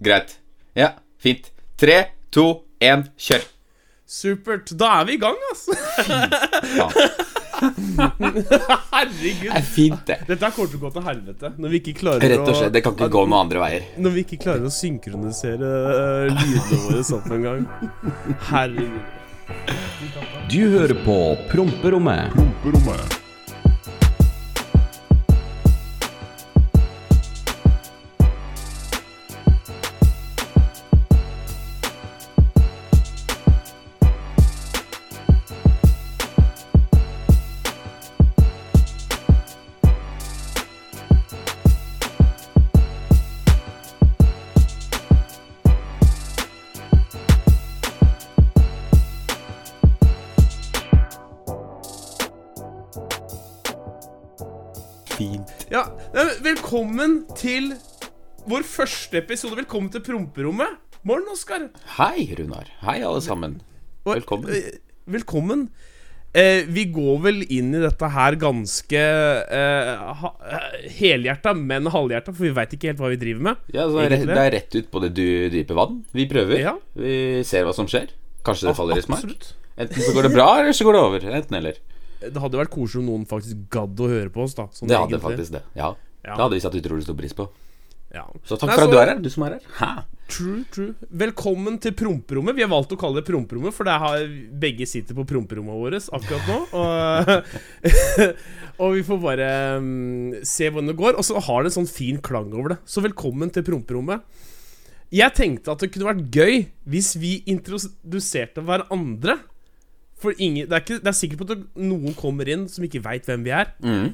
Greit. Ja, fint. Tre, to, én, kjør. Supert. Da er vi i gang, altså. Herregud. Det er fint, det. Dette kommer til å gå til helvete når vi ikke klarer Rett og slett. Det kan ikke gå noen andre veier. Når vi ikke klarer å synkronisere uh, lydene våre opp en gang. Herregud. Du hører på Promperommet. Promperommet. Fint. Ja, Velkommen til vår første episode. Velkommen til Promperommet. Morgen, Oskar. Hei, Runar. Hei, alle sammen. Velkommen. eh, velkommen. Eh, vi går vel inn i dette her ganske eh, ha, eh, helhjerta, men halvhjerta, for vi veit ikke helt hva vi driver med. Ja, så er det, er rett ut på det dy- dype vann. Vi prøver. Ja. Vi ser hva som skjer. Kanskje det faller i smak. Enten så går det bra, eller så går det over. Enten eller. Det hadde vært koselig om noen faktisk gadd å høre på oss, da. sånn Det hadde egentlig. faktisk det. Ja. Ja. Det hadde vi satt utrolig stor pris på. Ja. Så takk Nei, for at du er her, du som er her. Hæ? True, true. Velkommen til promperommet. Vi har valgt å kalle det promperommet, for det har begge sitter på promperommet vårt akkurat nå. Og, og vi får bare um, se hvordan det går. Og så har det en sånn fin klang over det. Så velkommen til promperommet. Jeg tenkte at det kunne vært gøy hvis vi introduserte hverandre. For ingen, det, er ikke, det er sikkert på at noen kommer inn som ikke veit hvem vi er. Mm.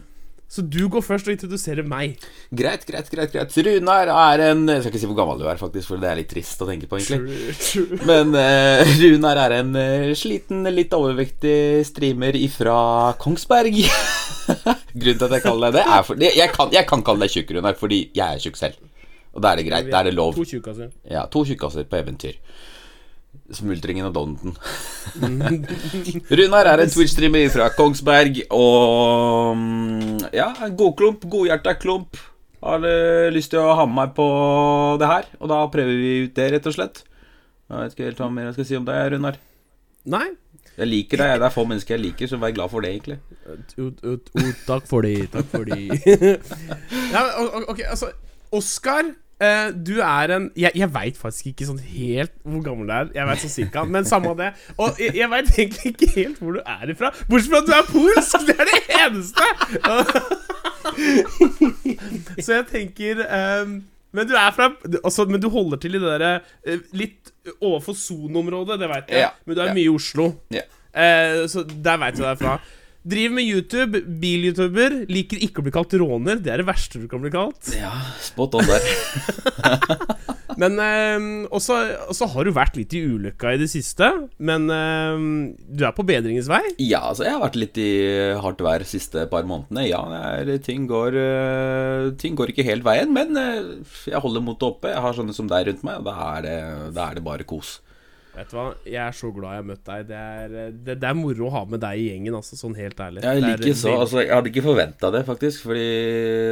Så du går først og introduserer meg. Greit, greit, greit. greit Runar er en Jeg skal ikke si hvor gammel du er, faktisk, for det er litt trist å tenke på, egentlig. True, true. Men uh, Runar er en uh, sliten, litt overvektig streamer ifra Kongsberg. Grunnen til at jeg kaller deg det, er fordi jeg kan, jeg kan kalle deg tjukk, Runar, fordi jeg er tjukk selv. Og da er det greit. Da er det lov. To tjukkaser. Ja, to tjukkaser på eventyr. Smultringen og Donton. Runar er en Twitch-streamer fra Kongsberg og mm, Ja, en godklump, godhjerta klump. Har eh, lyst til å ha med meg på det her, og da prøver vi ut det, rett og slett. Jeg vet ikke helt hva mer jeg skal si om deg, Runar. Nei. Jeg liker deg. Det er få mennesker jeg liker, så vær glad for det, egentlig. O, o, o, takk for det, takk for det. ja, ok, altså Oskar, eh, du er en Jeg, jeg veit faktisk ikke sånn helt hvor gammel du er. Jeg vet sånn cirka, men samme det. Og jeg, jeg veit egentlig ikke helt hvor du er ifra. Bortsett fra at du er polsk! Det er det eneste! Så jeg tenker um, Men du er fra altså, Men du holder til i det derre eh, litt overfor soneområdet, det veit jeg. Ja, Men du er ja. mye i Oslo. Ja. Uh, så der veit du deg fra. Driver med YouTube, bil-youtuber. Liker ikke å bli kalt råner. Det er det verste du kan bli kalt. Ja, spot on der. Men eh, også, også har du vært litt i ulykka i det siste. Men eh, du er på bedringens vei. Ja, altså jeg har vært litt i hardt vær de siste par månedene. Ja, er, ting, går, eh, ting går ikke helt veien, men eh, jeg holder motet oppe. Jeg har sånne som deg rundt meg, og da er det, da er det bare kos. Vet du hva, Jeg er så glad jeg har møtt deg. Det er, det, det er moro å ha med deg i gjengen, altså, sånn helt ærlig. Jeg er liker så, altså Jeg hadde ikke forventa det, faktisk. Fordi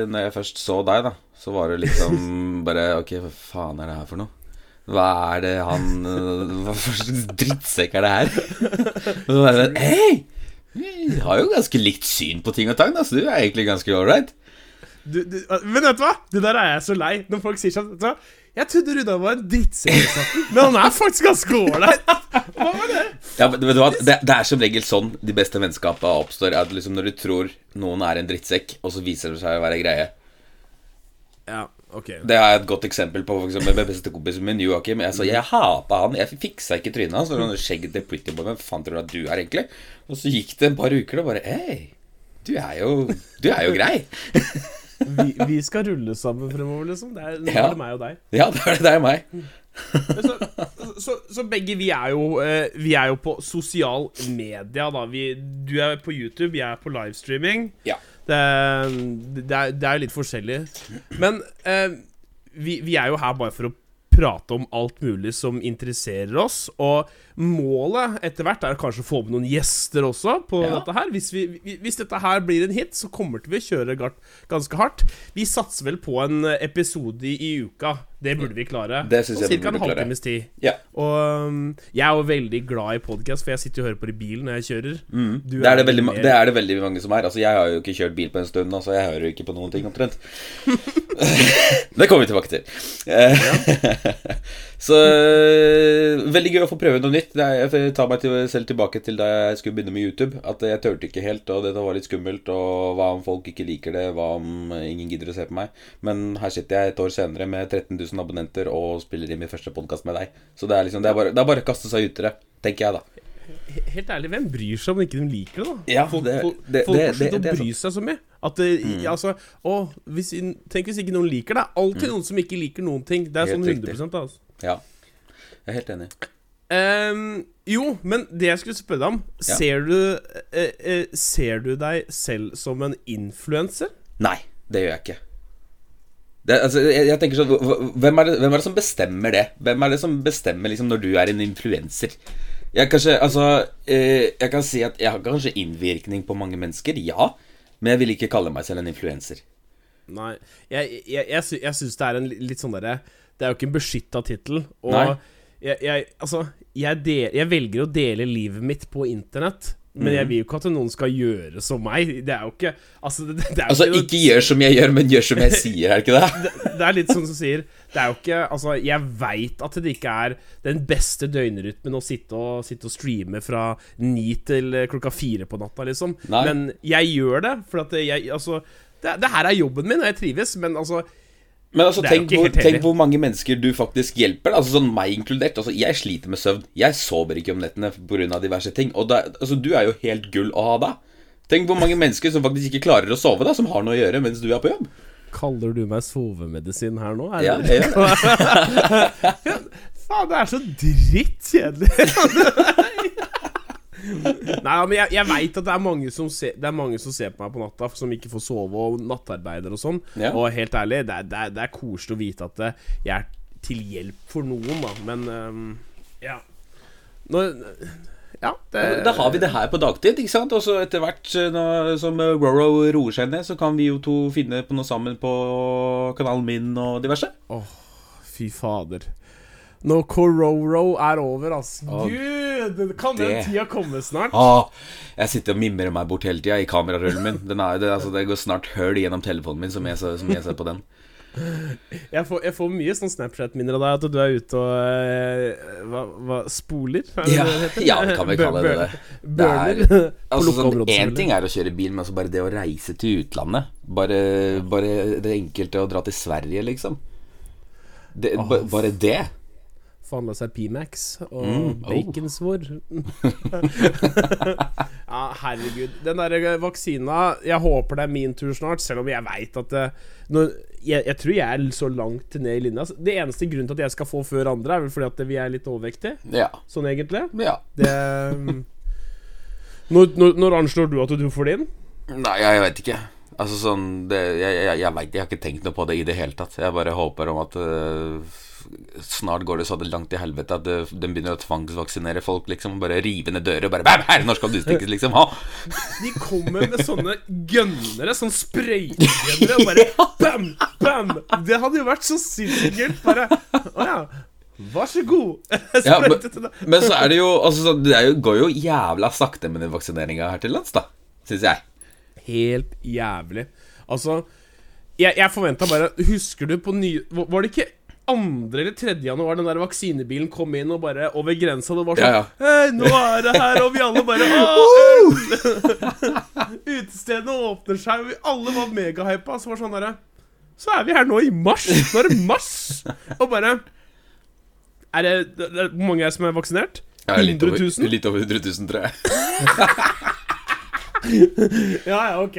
når jeg først så deg, da, så var det liksom bare Ok, hva faen er det her for noe? Hva er det han hva Hva slags drittsekk er det her? Og så bare Hei! Vi har jo ganske likt syn på ting og tang, da, så du er egentlig ganske ålreit. Men vet du hva? Det der er jeg så lei. Når folk sier sånn? Jeg trodde Runar var en drittsekk, men han er faktisk ganske ålreit. Hva var det? Ja, men vet hva? Det, det er som regel sånn de beste vennskapene oppstår. At liksom Når du tror noen er en drittsekk, og så viser det seg å være greie. Ja, ok Det jeg et godt eksempel på for eksempel, med bestekompisen min, Joakim. Jeg, sa, jeg hata han. Jeg fiksa ikke trynet hans. Han skjegget til Pretty Boy. Hvem faen tror du at du er, egentlig? Og så gikk det en par uker, og bare Hei, du er jo Du er jo grei. vi, vi skal rulle sammen fremover, liksom. Det er, Ja. er det meg og deg. Ja, det er det. Det er meg. så, så, så begge vi er jo eh, Vi er jo på sosial media, da. Vi, du er på YouTube, jeg er på livestreaming. Ja. Det, det, er, det er jo litt forskjellig. Men eh, vi, vi er jo her bare for å prate om alt mulig som interesserer oss. Og målet etter hvert er kanskje å få med noen gjester også på Ja. dette her. Hvis, vi, vi- hvis dette her blir en hit, så kommer vi til å kjøre ganske hardt. Vi satser vel på en episode i, i uka. Det burde vi klare. Det synes jeg vi Cirka en halvtimes tid. Ja. Og um, jeg er jo veldig glad i podkast, for jeg sitter og hører på det i bilen når jeg kjører. Du Mm. Det er det, veldig, det er det veldig mange som er. Altså, Jeg har jo ikke kjørt bil på en stund, nå, så jeg hører jo ikke på noen ting omtrent. det kommer vi tilbake til. Så eh, veldig gøy å få prøve noe nytt. Jeg tar meg til, selv tilbake til da jeg skulle begynne med YouTube. At jeg turte ikke helt, og det var litt skummelt. Og hva om folk ikke liker det? Hva om ingen gidder å se på meg? Men her sitter jeg et år senere med 13 000 abonnenter og spiller i min første podkast med deg. Så det er liksom, det er bare, det er bare å kaste seg uti det, tenker jeg, da. Helt ærlig, hvem bryr seg om ikke de liker det, da? Ja, folk det- det- folk det- det- det å bry seg så mye. At det, altså, å, hvis, Tenk hvis ikke noen liker det. Alltid noen som ikke liker noen ting. Det er Helt sånn riktig. 100 altså. Ja. Jeg er helt enig. Um, jo, men det jeg skulle spørre deg om Ja. ser, du, eh, eh, ser du deg selv som en influenser? Nei, det gjør jeg ikke. Det, altså, jeg, jeg tenker sånn hv- hv- hvem er, det, hvem er det som bestemmer det? Hvem er det som bestemmer liksom, når du er en influenser? Jeg, kanskje, altså, eh, jeg kan si at jeg har kanskje innvirkning på mange mennesker, ja. Men jeg vil ikke kalle meg selv en influenser. Nei. Jeg, jeg, jeg, jeg syns det er en litt sånn derre Det er jo ikke en beskytta tittel. Og jeg, Altså, del, jeg velger å dele livet mitt på internett. Men jeg vil jo ikke at noen skal gjøre som meg. Det er jo ikke Altså, det, det Altså, ikke, ikke gjør som jeg gjør, men gjør som jeg sier, er det ikke det? det, det er litt sånn som sier Det er jo ikke Altså, jeg veit at det ikke er den beste døgnrytmen å sitte og, sitte og streame fra ni til eh, klokka fire på natta, liksom. Nei. Men jeg gjør det, for at jeg Altså, det, det her er jobben min, og jeg trives, men altså Men altså, tenk hvor, tenk hvor mange mennesker du faktisk hjelper. Altså sånn meg inkludert. Altså, Jeg sliter med søvn. Jeg sover ikke om nettene pga. diverse ting. Og da, altså, du er jo helt gull å ha da. Tenk hvor mange mennesker som faktisk ikke klarer å sove, da som har noe å gjøre mens du er på jobb. Kaller du meg sovemedisin her nå? Er Ja, det? ja. Faen, det er så drittkjedelig. Nei, men jeg, jeg veit at det er, mange som ser, det er mange som ser på meg på natta, som ikke får sove, og nattarbeider og sånn. Ja. Og helt ærlig, det er, det, er, det er koselig å vite at eh, jeg er til hjelp for noen, da. Men um, ja. Nå, Ja, det Da har vi det her på dagtid, ikke sant? Og så etter hvert når, som eh, Roro roer seg ned, så kan vi jo to finne på noe sammen på kanalen min og diverse. Fy fader. Når Cororo er over, altså. Åh, Gud, kan den det- tida komme snart? Åh, jeg sitter og mimrer meg bort hele tida i kamerarullen min. Den er, det, altså, det går snart høl gjennom telefonen min som jeg, som jeg ser på den. Jeg får, jeg får mye sånn Snapchat-minner av deg, at du er ute og eh, hva, hva, spoler? Er Ja, det det ja, kan vi kalle det det. Det er- Altså, sånn, en ting er å kjøre bil, men altså bare det å reise til utlandet Bare, bare det enkelte å dra til Sverige, liksom. Det, oh, bare det. Få handla seg P-Max og Mm, oh. baconsvor. ja, herregud. Den der vaksina Jeg håper det er min tur snart, selv om jeg veit at det, når, jeg, jeg tror jeg er så langt ned i linja. Det eneste grunnen til at jeg skal få før andre, er vel fordi at vi er litt overvektige. Ja. Sånn egentlig. ja. Det um, når, når, når anslår du at du får din? Nei, jeg vet ikke. Altså sånn det, Jeg, jeg, jeg vet, Jeg har ikke tenkt noe på det i det hele tatt. Jeg bare håper om at øh, snart går det så det langt til helvete at de den begynner å tvangsvaksinere folk, liksom. Bare rive ned dører og bare Bam! Her, når skal du stikkes, liksom? Ha! De kommer med sånne gønnere, sånn sprøytegønnere, og bare bam, bam! Det hadde jo vært så sinnssykt. Bare Å ja. Vær så god. Ja, men, men så er det jo altså, Det er jo, går jo jævla sakte med den vaksineringa her til lands, da. Syns jeg. Helt jævlig. Altså, jeg, jeg forventa bare Husker du på ny... Var var det ikke 2. eller 3. januar den der vaksinebilen kom inn og bare over grensa? Det var sånn Ja, ja. Hei, nå er det her, og vi alle bare Utestedene åpner seg, og vi alle var megahypa. Så var sånn derre Så er vi her nå i mars. Nå er det mars. Og bare Er det, det, er mange som er vaksinert? Ja, litt 100 over, 000? litt over 100 000, tror jeg. Ja, ja, ok.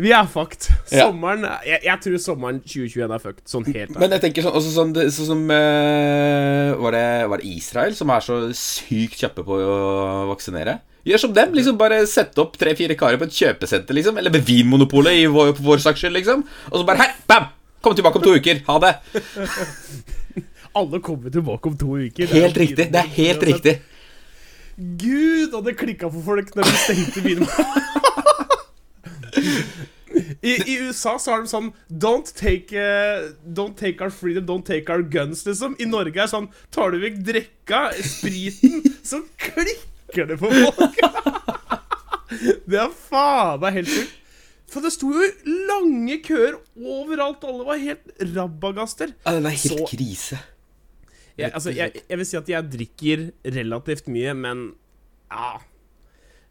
Vi er fucked. Sommeren jeg, jeg tror sommeren 2021 er fucked. Sånn helt Men jeg tenker sånn, også sånn, det- så som eh, var, det, var det Israel som er så sykt kjappe på å vaksinere? Gjør som dem. liksom Bare sett opp tre-fire karer på et kjøpesenter, liksom. Eller ved Vinmonopolet, i vår, på vår saks skyld, liksom. Og så bare Hei! bam! Kom tilbake om to uker. Ha det. Alle kommer tilbake om to uker. Er Helt det riktig. Det er helt riktig. Gud, og det klikka for folk når de stengte byen. I, I USA så har de sånn Don't take, uh, don't take our freedom, don't take our guns, liksom. I Norge er sånn Tar du vekk drekka, spriten, så klikker det på folk. det er faen meg helt sjukt. For det sto jo lange køer overalt. Alle var helt rabagaster. Ja, den er helt Så- krise. Jeg, altså, jeg, jeg vil si at jeg drikker relativt mye, men ja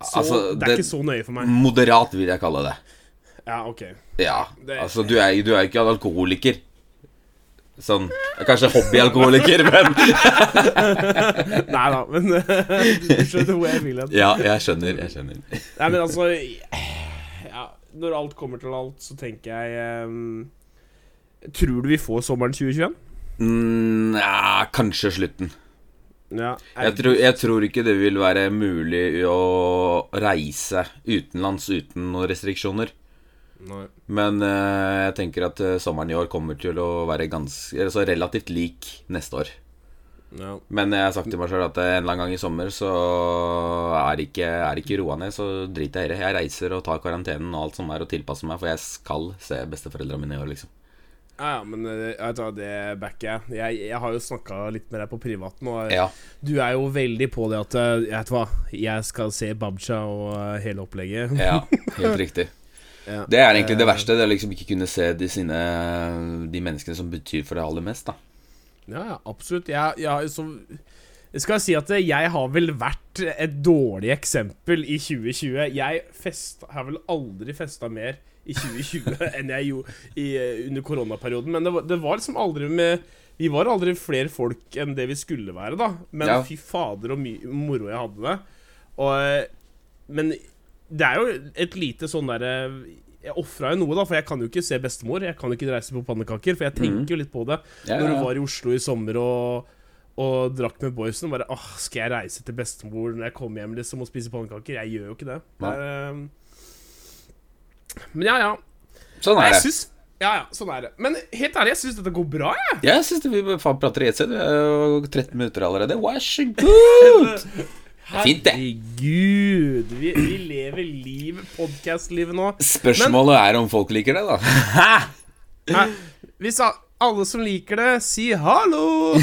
så, Altså, Det er det- ikke så nøye for meg. Moderat, vil jeg kalle det. Ja, ok. Ja. Altså, du er, du er ikke en alkoholiker. Sånn Kanskje hobbyalkoholiker, men Nei da, men du skjønner hvor jeg vil hen. Ja, jeg skjønner. Jeg skjønner. Nei, men altså ja, Når alt kommer til alt, så tenker jeg um, Tror du vi får sommeren 2021? Mm, ja, kanskje slutten. Ja. Jeg tror, jeg tror ikke det vil være mulig å reise utenlands uten noen restriksjoner. Nei. Men eh, jeg tenker at eh, sommeren i år kommer til å være ganske altså relativt lik neste år. Ja. Men jeg har sagt til meg sjøl at eh, en eller annen gang i sommer så er ikke, er ikke roa ned, så driter jeg i det. Jeg reiser og tar karantenen og alt som er, og tilpasser meg, for jeg skal se besteforeldrene mine i år, liksom. Ja, ja, men eh, jeg tar det backer jeg. Jeg, jeg har jo snakka litt med deg på privaten, og Ja. du er jo veldig på det at jeg Vet hva, jeg skal se Babcha og eh, hele opplegget. Ja, helt riktig. Ja. Det er egentlig det Eh, verste. Det er liksom ikke kunne se de sine De menneskene som betyr for deg aller mest, da. Ja, ja, absolutt. Jeg, jeg, så, jeg skal si at jeg har vel vært et dårlig eksempel i 2020. Jeg fest, har vel aldri festa mer i 2020 enn jeg gjorde i, eh, under koronaperioden. Men det var, det var liksom aldri med Vi var aldri flere folk enn det vi skulle være, da. Men Ja. fy fader og moro jeg hadde det. Og, eh, men det er jo et lite sånn derre Jeg ofra jo noe, da, for jeg kan jo ikke se bestemor. Jeg kan jo ikke reise på pannekaker, for jeg tenker jo litt på det. Ja, Når du var i Oslo i sommer og, og drakk med boysen, bare åh, skal jeg reise til bestemor når jeg kommer hjem liksom og spise pannekaker? Jeg gjør jo ikke det. det er, men ja, ja. Sånn er jeg det. Synes, Ja, ja, sånn er det. Men helt ærlig, jeg syns dette går bra, jeg. Ja, Jeg syns vi faen prater i ett sett. Vi er jo 13 minutter allerede. Vær så god! Fint, det. Herregud. Vi, vi lever liv, podkast-livet nå. Spørsmålet er om folk liker det, da. Hæ? hvis alle som liker det, si hallo!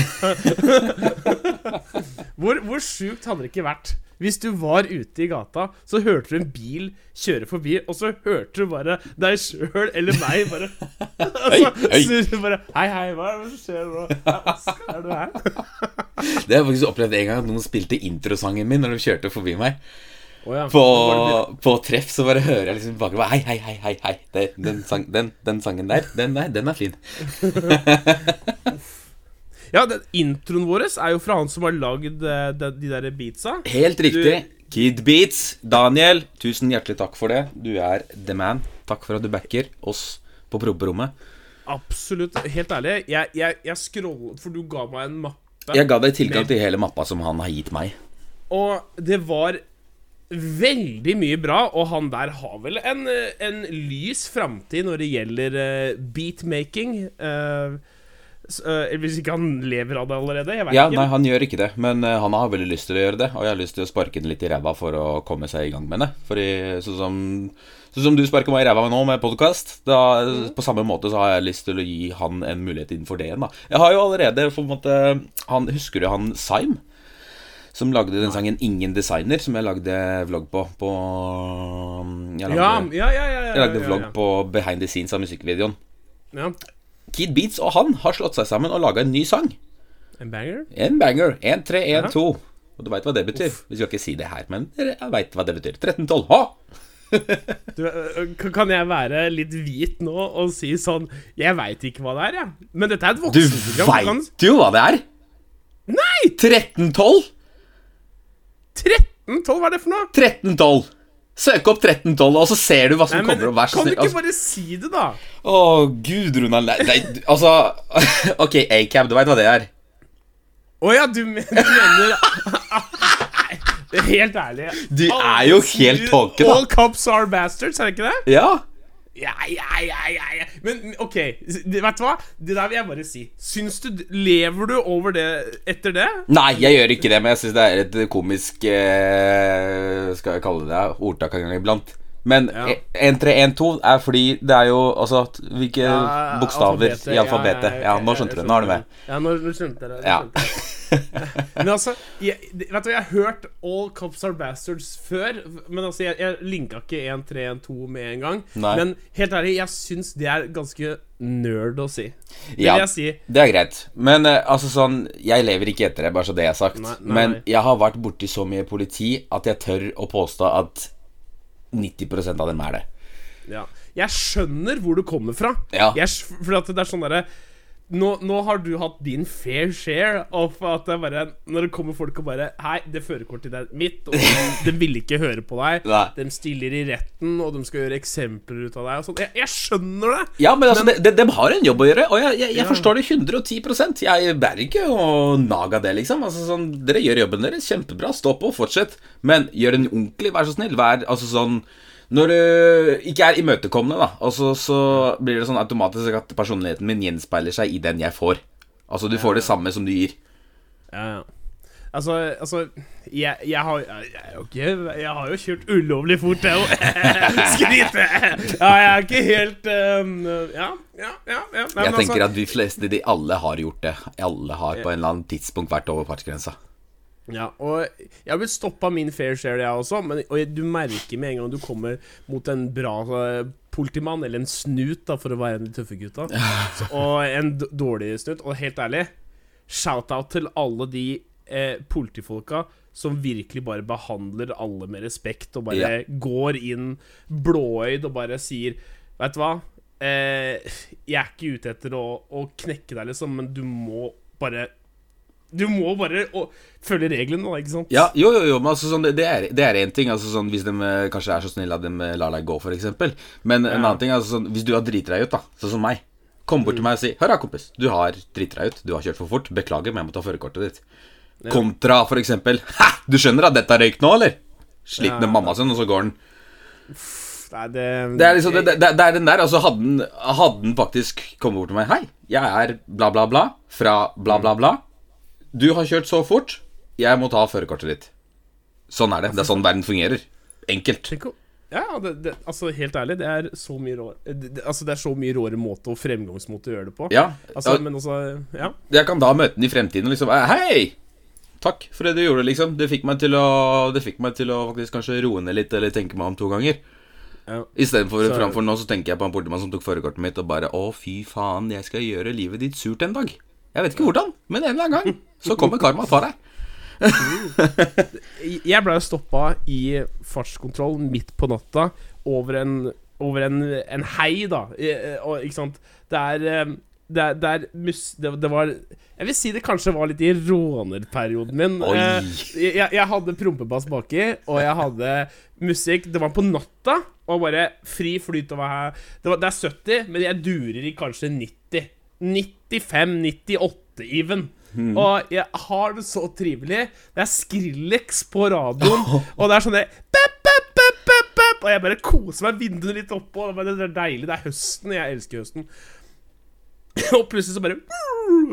hvor, hvor sjukt hadde det ikke vært hvis du var ute i gata, så hørte du en bil kjøre forbi, og så hørte du bare deg sjøl eller meg bare altså, hei. snurre bare Hei, hei, hva er det som skjer nå? Oskar, er du her? Det har jeg faktisk opplevd en gang at noen spilte introsangen min når de kjørte forbi meg. Oh, ja. På, på treff så bare hører jeg liksom bak Hei, hei, hei, hei, hei. Det, den, sang, den, den sangen der, den, er, den er fin. Ja, den, introen vår er jo fra han som har lagd eh, de, de der beatsa. Helt riktig. Kid Beats. Daniel, tusen hjertelig takk for det. Du er the man. Takk for at du backer oss på promperommet. Absolutt. Helt ærlig, jeg, jeg, jeg scrollet For du ga meg en mappe. Jeg ga deg tilgang til hele mappa som han har gitt meg. Og det var veldig mye bra, og han der har vel en, en lys framtid når det gjelder eh, beatmaking. Uh, hvis ikke han lever av det allerede. Jeg Ja, ikke. nei, han gjør ikke det, men eh, han har veldig lyst til å gjøre det. Og jeg har lyst til å sparke den litt i ræva for å komme seg i gang med det. Fordi sånn som, så som du sparker meg i ræva nå med podkast, på samme måte så har jeg lyst til å gi han en mulighet innenfor det igjen, da. Jeg har jo allerede på en måte han, Husker du han Syme? Som lagde den sangen 'Ingen designer', som jeg lagde vlogg på. på jeg lagde, ja, ja, ja, ja, ja, jeg lagde vlogg ja. på behind the scenes av musikkvideoen. Kid Beats og han har slått seg sammen og laga en ny sang. En banger? En banger. 1, 3, 1, 2. Og du veit hva det betyr. Vi skal ikke si det her, men dere veit hva det betyr. 13, 12. Ha! Du, kan- jeg være litt hvit nå og si sånn Jeg veit ikke hva det er, jeg. Men dette er et voksenprogram. Du kan- jo hva det er! Nei! 13, 12! 13-12, hva er det for noe? 13, 12. Søk opp 13, 12, og så ser du hva som Nei, men, kommer. opp. vær så kan du snill. ikke Altså, bare si det, da? Å, gud, Ronald. Nei, nei, du- altså Ok, A-cab, du veit hva det er? Å ja, du, men, du mener Nei, Helt ærlig. Du er jo helt tåke, da. All cops are bastards, er det ikke det? Ja. Ja, ja, ja, ja. Men ok, vet du hva? Det der vil jeg bare si. Syns du Lever du over det etter det? Nei, jeg gjør ikke det, men jeg syns det er et komisk eh, Skal jeg kalle det ordtak en gang iblant. Men Ja. 1312 er fordi det er jo Altså, hvilke Ja, bokstaver alfabetet, i alfabetet? ja, Ja, ok, nå skjønte du det. Nå er du med. Ja, nå, nå skjønte jeg det. Ja. skjønte det. Men altså, jeg, vet du jeg har hørt All Cops Are Bastards før. Men altså, jeg, jeg linka ikke 1312 med en gang. Nei. Men helt ærlig, jeg syns det er ganske nerd å si. Det Ja, vil jeg si. det er greit. Men eh, altså sånn Jeg lever ikke etter det, bare så det er sagt. Nei, nei, Men jeg har vært borti så mye politi at jeg tør å påstå at 90 av dem er det. Ja. Jeg skjønner hvor du kommer fra. Ja. Jeg, for at det er sånn derre nå, nå har du hatt din fair share of at det bare Når det kommer folk og bare Hei, det førerkortet er mitt, og de, de vil ikke høre på deg. Nei. De stiller i retten, og de skal gjøre eksempler ut av deg. Og sånn. jeg, jeg skjønner det! Ja, men altså, de, de, de har en jobb å gjøre, og jeg, jeg, jeg Ja. forstår det 110 Jeg bærer ikke å naga det, liksom. Altså, sånn, dere gjør jobben deres kjempebra. Stå på, fortsett. Men gjør den ordentlig, vær så snill. Vær altså sånn Når du ikke er imøtekommende, da, og så, blir det sånn automatisk at personligheten min gjenspeiler seg i den jeg får. Altså, du får det samme som du gir. Ja, ja. Altså, altså jeg, jeg, har, jeg, jo jeg har jo kjørt ulovlig fort, jeg òg. Skryte! Ja, jeg er ikke helt um, Ja, ja, ja. ja. Nei, Jeg tenker altså, at de fleste, de alle har gjort det. Alle har på en eller annen tidspunkt vært over fartsgrensa. Ja, og jeg har blitt stoppa min fair share, jeg også. Men, og du merker med en gang du kommer mot en bra eh, politimann, eller en snut, da, for å være en av de tøffe gutta, så, og en dårlig snut. Og helt ærlig, shout-out til alle de eh, politifolka som virkelig bare behandler alle med respekt, og bare Ja. går inn blåøyd og bare sier Vet du hva? Eh, jeg er ikke ute etter å, å knekke deg, liksom, men du må bare Du må bare følge reglene, da, ikke sant? Ja, jo, jo, jo, men altså, sånn, det, er det én ting. Altså, sånn, hvis de eh, kanskje er så snille at de eh, lar deg gå, f.eks. Men en annen ting altså, sånn, hvis du har driti deg ut, da, sånn som meg Kom bort til meg og si 'Hør da, kompis. Du har driti deg ut. Du har kjørt for fort. Beklager, men jeg må ta førerkortet ditt.' Kontra for eksempel 'Hæ, du skjønner at dette har røykt nå, eller?' Sliten med Ja. mamma sin, og så går den. Nei, det, Det er liksom det, det, det er den der. Altså, hadde den, hadde den faktisk kommet bort til meg 'Hei, jeg er bla, bla, bla fra bla, bla, bla'. Du har kjørt så fort. Jeg må ta førerkortet ditt. Sånn er det. Det er sånn verden fungerer. Enkelt. Ja, det, det, altså helt ærlig, det er så mye rå det, det, Altså det er så mye råere måte og fremgangsmåte å gjøre det på. Ja. Altså, ja, men altså Ja. Jeg kan da møte den i fremtiden og liksom eh, Hei! Takk for det du gjorde, liksom. Det fikk meg til å Det fikk meg til å faktisk kanskje roe ned litt, eller tenke meg om to ganger. ja. Istedenfor framfor nå så tenker jeg på en politimann som tok førerkortet mitt og bare Å, fy faen, jeg skal gjøre livet ditt surt en dag. Jeg vet ikke hvordan, men en eller annen gang så kommer karma og tar deg. Jeg ble stoppa i fartskontroll midt på natta over en, over en, en hei, da. Og, ikke sant. Det er eh, det, det, er mus, det, det var Jeg vil si det kanskje var litt i rånerperioden min. Eh, Jeg, jeg hadde prompebass baki, og jeg hadde musikk. Det var på natta, og bare fri flyt over her. Det, var, det er 70, men jeg durer i kanskje 90. 95-98 even. Og jeg har det så trivelig. Det er Skrillex på radioen, og det er sånn bep, Og jeg bare koser meg vinduet litt oppå. Det er deilig. Det er høsten. Jeg elsker høsten. Og plutselig så bare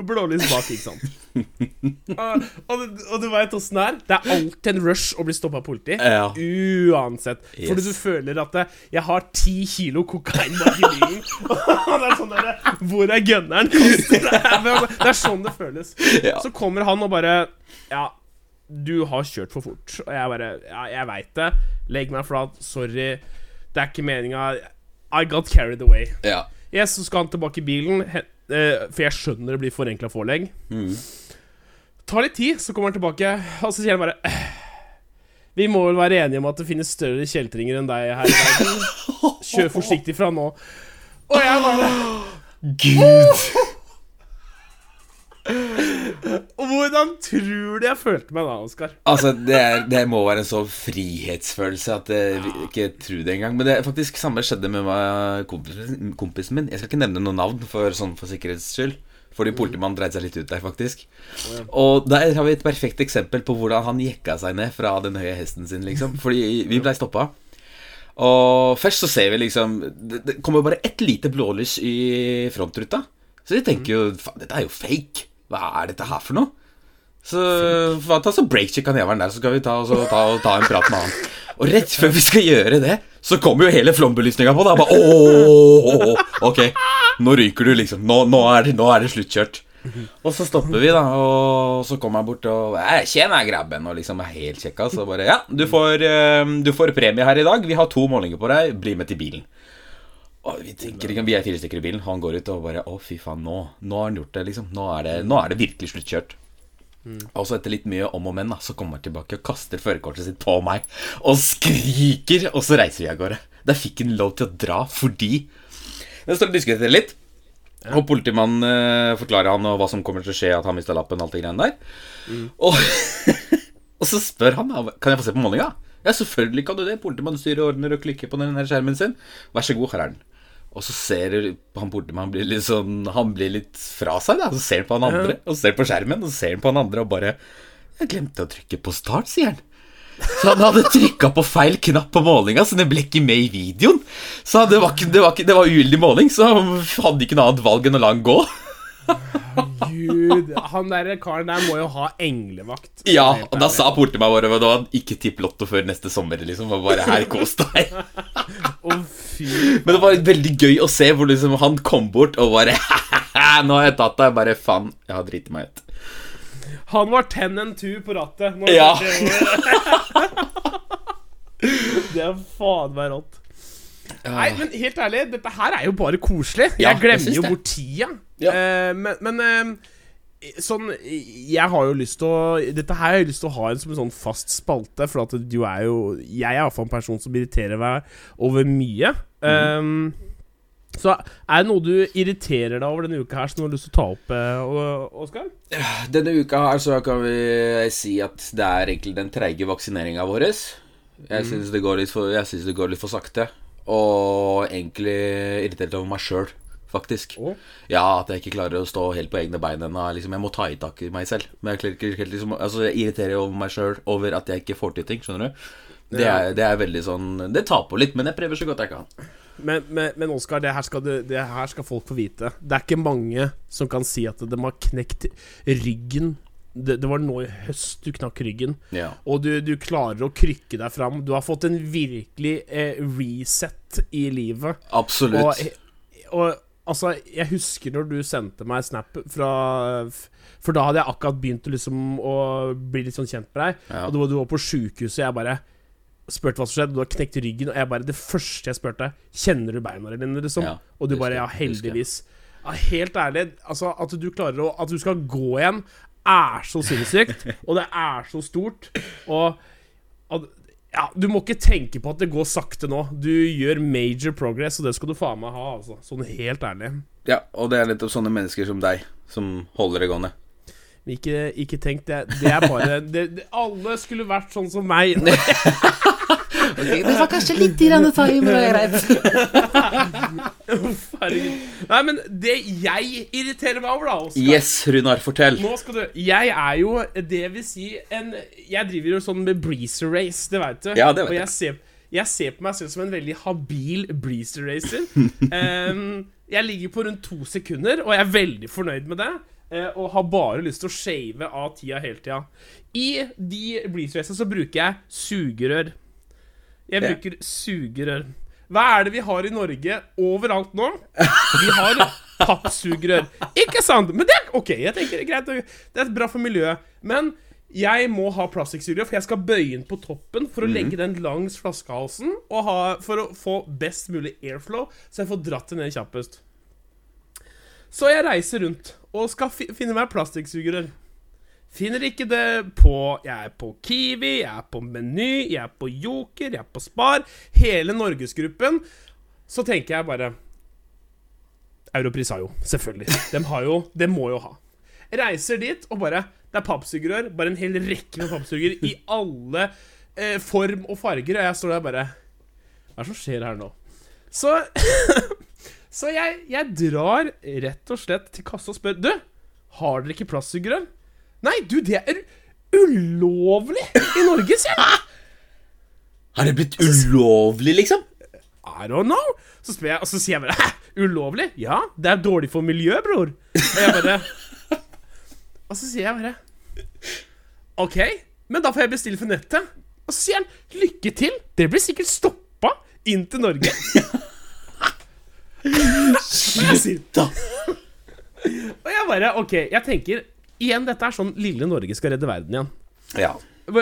Blålys bak, ikke sant. og, og, du- og du veit åssen det er? Det er alltid en rush å bli stoppa av politi. Ja. Uansett. Fordi du føler at det, jeg har ti kilo kokain bak i bilen. Og det er sånn der, Hvor er gunneren? Det er, det er sånn det føles. Ja. Så kommer han og bare Ja, du har kjørt for fort. Og jeg bare Ja, jeg veit det. Legg meg flat. Sorry. Det er ikke meninga. I got carried away. Ja. Yes, så skal han tilbake i bilen, eh, for jeg skjønner det blir forenkla forelegg. Tar litt tid, så kommer han tilbake, og så sier han bare «Eh, Vi må vel være enige om at det finnes større kjeltringer enn deg her i verden. Kjør forsiktig fra nå. Og jeg bare Gud! Hvordan tror du jeg følte meg da, Oskar? Altså, det, er, det må være en så frihetsfølelse at jeg ja. ikke tror det engang. Men det er faktisk samme skjedde med meg, kompisen, kompisen min. Jeg skal ikke nevne noe navn for, sånn, for sikkerhets skyld. Fordi politimannen dreide seg litt ut der, faktisk. Og der har vi et perfekt eksempel på hvordan han jekka seg ned fra den høye hesten sin, liksom. Fordi vi blei stoppa. Og først så ser vi liksom Det, det kommer bare ett lite blålys i frontruta. Så vi tenker jo faen, dette er jo fake. Hva er dette her for noe? Så ta så breakcheck han jævelen der, så skal vi ta, så ta, ta en prat med han. Og rett før vi skal gjøre det, så kommer jo hele flombelysninga på. Da bare ååå, Ok, nå ryker du, liksom. Nå, nå, er, det, nå er det sluttkjørt. Og så stopper vi, da, og så kommer han bort og «Eh, 'Tjena, grabben', og liksom er helt kjekka. Så bare 'Ja, du får, eh, du får premie her i dag. Vi har to målinger på deg. Bli med til bilen'. Og vi tenker Vi er fire stykker i bilen. Han går ut og bare 'Å, fy faen, nå, nå har han gjort det', liksom. Nå er det, nå er det virkelig sluttkjørt. Og så etter litt mye om og men, da, så kommer han tilbake og kaster førerkortet sitt på meg og skriker, og så reiser vi av gårde. Der fikk han lov til å dra fordi Den står og diskuterer litt. Og politimannen eh, forklarer han og hva som kommer til å skje, at han mista lappen og alt det greiene der. Og, og så spør han Kan jeg få se på målinga. Ja, selvfølgelig kan du det. Politimannen styrer og ordner og klikker på den her skjermen sin. Vær så god, her er den. Og så ser han politimannen blir litt sånn Han blir litt fra seg, da. Så ser han på han andre, og ser på skjermen, og så ser han på han andre og bare Jeg glemte å trykke på start, sier han. Så han hadde trykka på feil knapp på målinga, så den ble ikke med i videoen. Så det var, ikke, det var, ikke, det var uheldig måling, så han hadde ikke noe annet valg enn å la den gå. Gud, han der karen der må jo ha englevakt. Ja, og da sa politimannen bare vet du Ikke tipp Lotto før neste sommer, liksom. Og bare her, kos deg. Fy Men det var veldig gøy å se hvor liksom han kom bort og bare Nå har jeg tatt deg. Bare faen, jeg har driti meg ut. Han var ten and two på rattet. Ja. Det er faen meg rått. Nei, men helt ærlig, dette her er jo bare koselig. Ja, Jeg glemmer jeg jo bort tida. Ja. Uh, men men uh, sånn Jeg har jo lyst til å Dette her har jeg lyst til å ha en som en sånn fast spalte, for at du er jo Jeg er iallfall en person som irriterer meg over mye. Mm. Um, så er det noe du irriterer deg over denne uka her, som du har lyst til å ta opp, Oskar? Denne uka her så kan vi si at det er egentlig den treige vaksineringa vår. Jeg syns det, går litt for- jeg synes det går litt for sakte. Og egentlig irritert over meg sjøl, faktisk. Oh. Ja, at jeg ikke klarer å stå helt på egne bein ennå. Liksom, jeg må ta i tak i meg selv. Men jeg klarer ikke liksom Altså, jeg irriterer over meg sjøl over at jeg ikke får til ting, skjønner du. Det er, det er veldig sånn Det tar på litt, men jeg prøver så godt jeg kan. Men, men, men Oskar, det, det her skal folk få vite. Det er ikke mange som kan si at de har knekt ryggen. Det, det var nå i høst du knakk ryggen. Ja. Og du, du klarer å krykke deg fram. Du har fått en virkelig eh, reset i livet. Absolutt. Og, og altså, jeg husker når du sendte meg snap fra For da hadde jeg akkurat begynt liksom å bli litt sånn kjent med deg. Ja. Og du, var- du var på sjukehuset, og jeg bare spurte hva som skjedde. Du har knekt ryggen, og jeg bare Det første jeg spurte, kjenner du beina dine, liksom? Ja, og du bare Ja, heldigvis. Ja, helt ærlig, altså at du klarer å At du skal gå igjen, er så sinnssykt. og det er så stort. Og at, ja, Du må ikke tenke på at det går sakte nå. Du gjør major progress, og det skal du faen meg ha. altså Sånn helt ærlig. Ja, og det er nettopp sånne mennesker som deg som holder det gående. Ikke, ikke tenk det. Det er bare det, det, Alle skulle vært sånn som meg. Det var kanskje litt grann time, er greit. Nei, men det jeg irriterer meg over, da Oscar. Yes, Runar, fortell. Nå skal du Jeg er jo, det vil si en Jeg driver jo sånn med breezer race, det veit du. Ja, det vet og jeg. jeg ser, jeg ser på meg selv som en veldig habil breezer racer. um, jeg ligger på rundt to sekunder, og jeg er veldig fornøyd med det. eh, Og har bare lyst til å shave av tida hele tida. I de breezer racene så bruker jeg sugerør. Jeg bruker sugerør. Hva er det vi har i Norge overalt nå? Vi har pappsugerør. Ikke sant? Men det er ok. Jeg tenker det er greit. Det er bra for miljøet. Men jeg må ha plastikksugerør, for jeg skal bøye den på toppen for å legge den langs flaskehalsen og ha, for å få best mulig airflow, så jeg får dratt det ned kjappest. Så jeg reiser rundt og skal finne meg plastikksugerør. Finner ikke det på Jeg er på Kiwi, jeg er på Meny, jeg er på Joker, jeg er på Spar. Hele Norgesgruppen. Så tenker jeg bare Europris har jo, selvfølgelig. De har jo de må jo ha. Reiser dit og bare Det er pappsugerør. Bare en hel rekke med pappsugerør i alle eh, form og farger. Og jeg står der bare Hva er det som skjer her nå? Så Så jeg, jeg drar rett og slett til kassa og spør Du, har dere ikke plastsugerør? Nei, du, det er ulovlig i Norge, sier han. Har det blitt ulovlig, liksom? I don't know. Så spør jeg, og så sier jeg bare ulovlig? Ja, det er dårlig for miljøet, bror. Og jeg bare Og så sier jeg bare OK, men da får jeg bestille for nettet. Og så sier han lykke til. Det blir sikkert stoppa inn til Norge. Slutt, Da. Og jeg bare OK, jeg tenker Igjen, dette er sånn lille Norge skal redde verden igjen. Ja.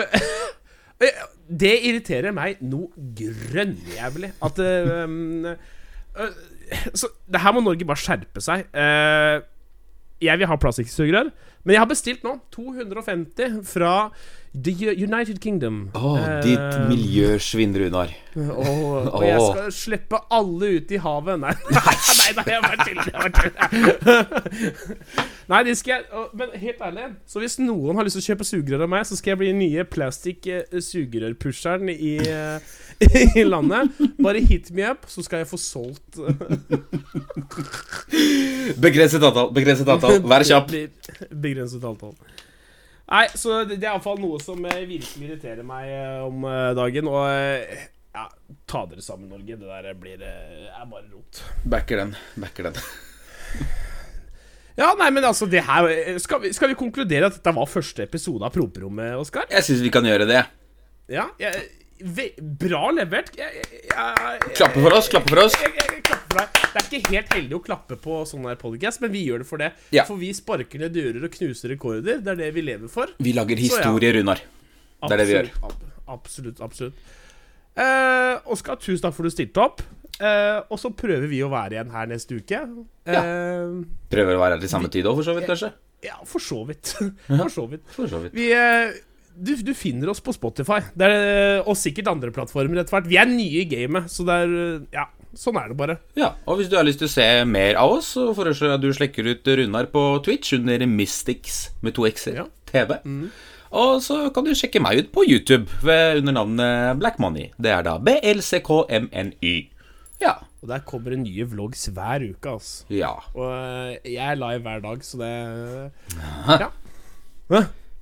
Det irriterer meg noe grønnjævlig. At uh, um, uh, Så det her må Norge bare skjerpe seg. Uh, jeg vil ha plastikksugerør, men jeg har bestilt nå 250 fra The United Kingdom. Å, oh, ditt miljøsvinn, Runar. og, og jeg skal slippe alle ut i havet. Nei, nei, nei nei jeg bare tuller. Nei, det skal jeg Men helt ærlig, så hvis noen har lyst til å kjøpe sugerør av meg, så skal jeg bli den nye plastikk-sugerørpusheren i, eh, i landet. Bare hit me up, så skal jeg få solgt Begrenset antall. Begrenset antall. Vær kjapp. Begrenset antall. Nei, så det er iallfall noe som eh, virkelig irriterer meg eh, om eh, dagen. Og eh, ja, ta dere sammen, Norge. Det der blir eh, er bare rot. Backer den. Backer den. Ja, nei, men altså, det her eh, Skal vi, skal vi konkludere at dette var første episode av Promperommet, Oskar? Jeg syns vi kan gjøre det. Ja. Jeg, ve, bra levert. Jeg, jeg, Klappe for oss. Klappe for oss. klapper for deg. Det er ikke helt heldig å klappe på sånn her podcast, men vi gjør det for det. Ja. For vi sparker ned dører og knuser rekorder. Det er det vi lever for. Vi lager historie, ja. Runar. Det er det vi gjør. Absolutt, Absolutt, absolutt. Eh, Oskar, tusen takk for at du stilte opp. Eh, og så prøver vi å være igjen her neste uke. Eh, Prøver å være her til samme tid òg, for så vidt, kanskje. ja, for så vidt. for så vidt. For så vidt. Vi, uh, du, du finner oss på Spotify, det er, og sikkert andre plattformer etter hvert. Vi er nye i gamet, så det er Ja, sånn er det bare. Ja, og hvis du har lyst til å se mer av oss, så foreslår jeg at du slekker ut Runar på Twitch under Mystics med to x-er Ja. TV. Og så kan du sjekke meg ut på YouTube ved, under navnet Black Money. Det er da BLCKMNY. Ja. Og der kommer det nye vlogs hver uke, altså. Ja. Og eh, jeg er live hver dag, så det Ja.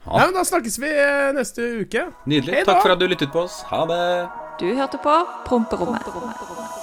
Ja, men da snakkes vi eh, neste uke. Nydelig. Hei da. Takk for at du lyttet på oss. Ha det. Du hørte på Promperommet.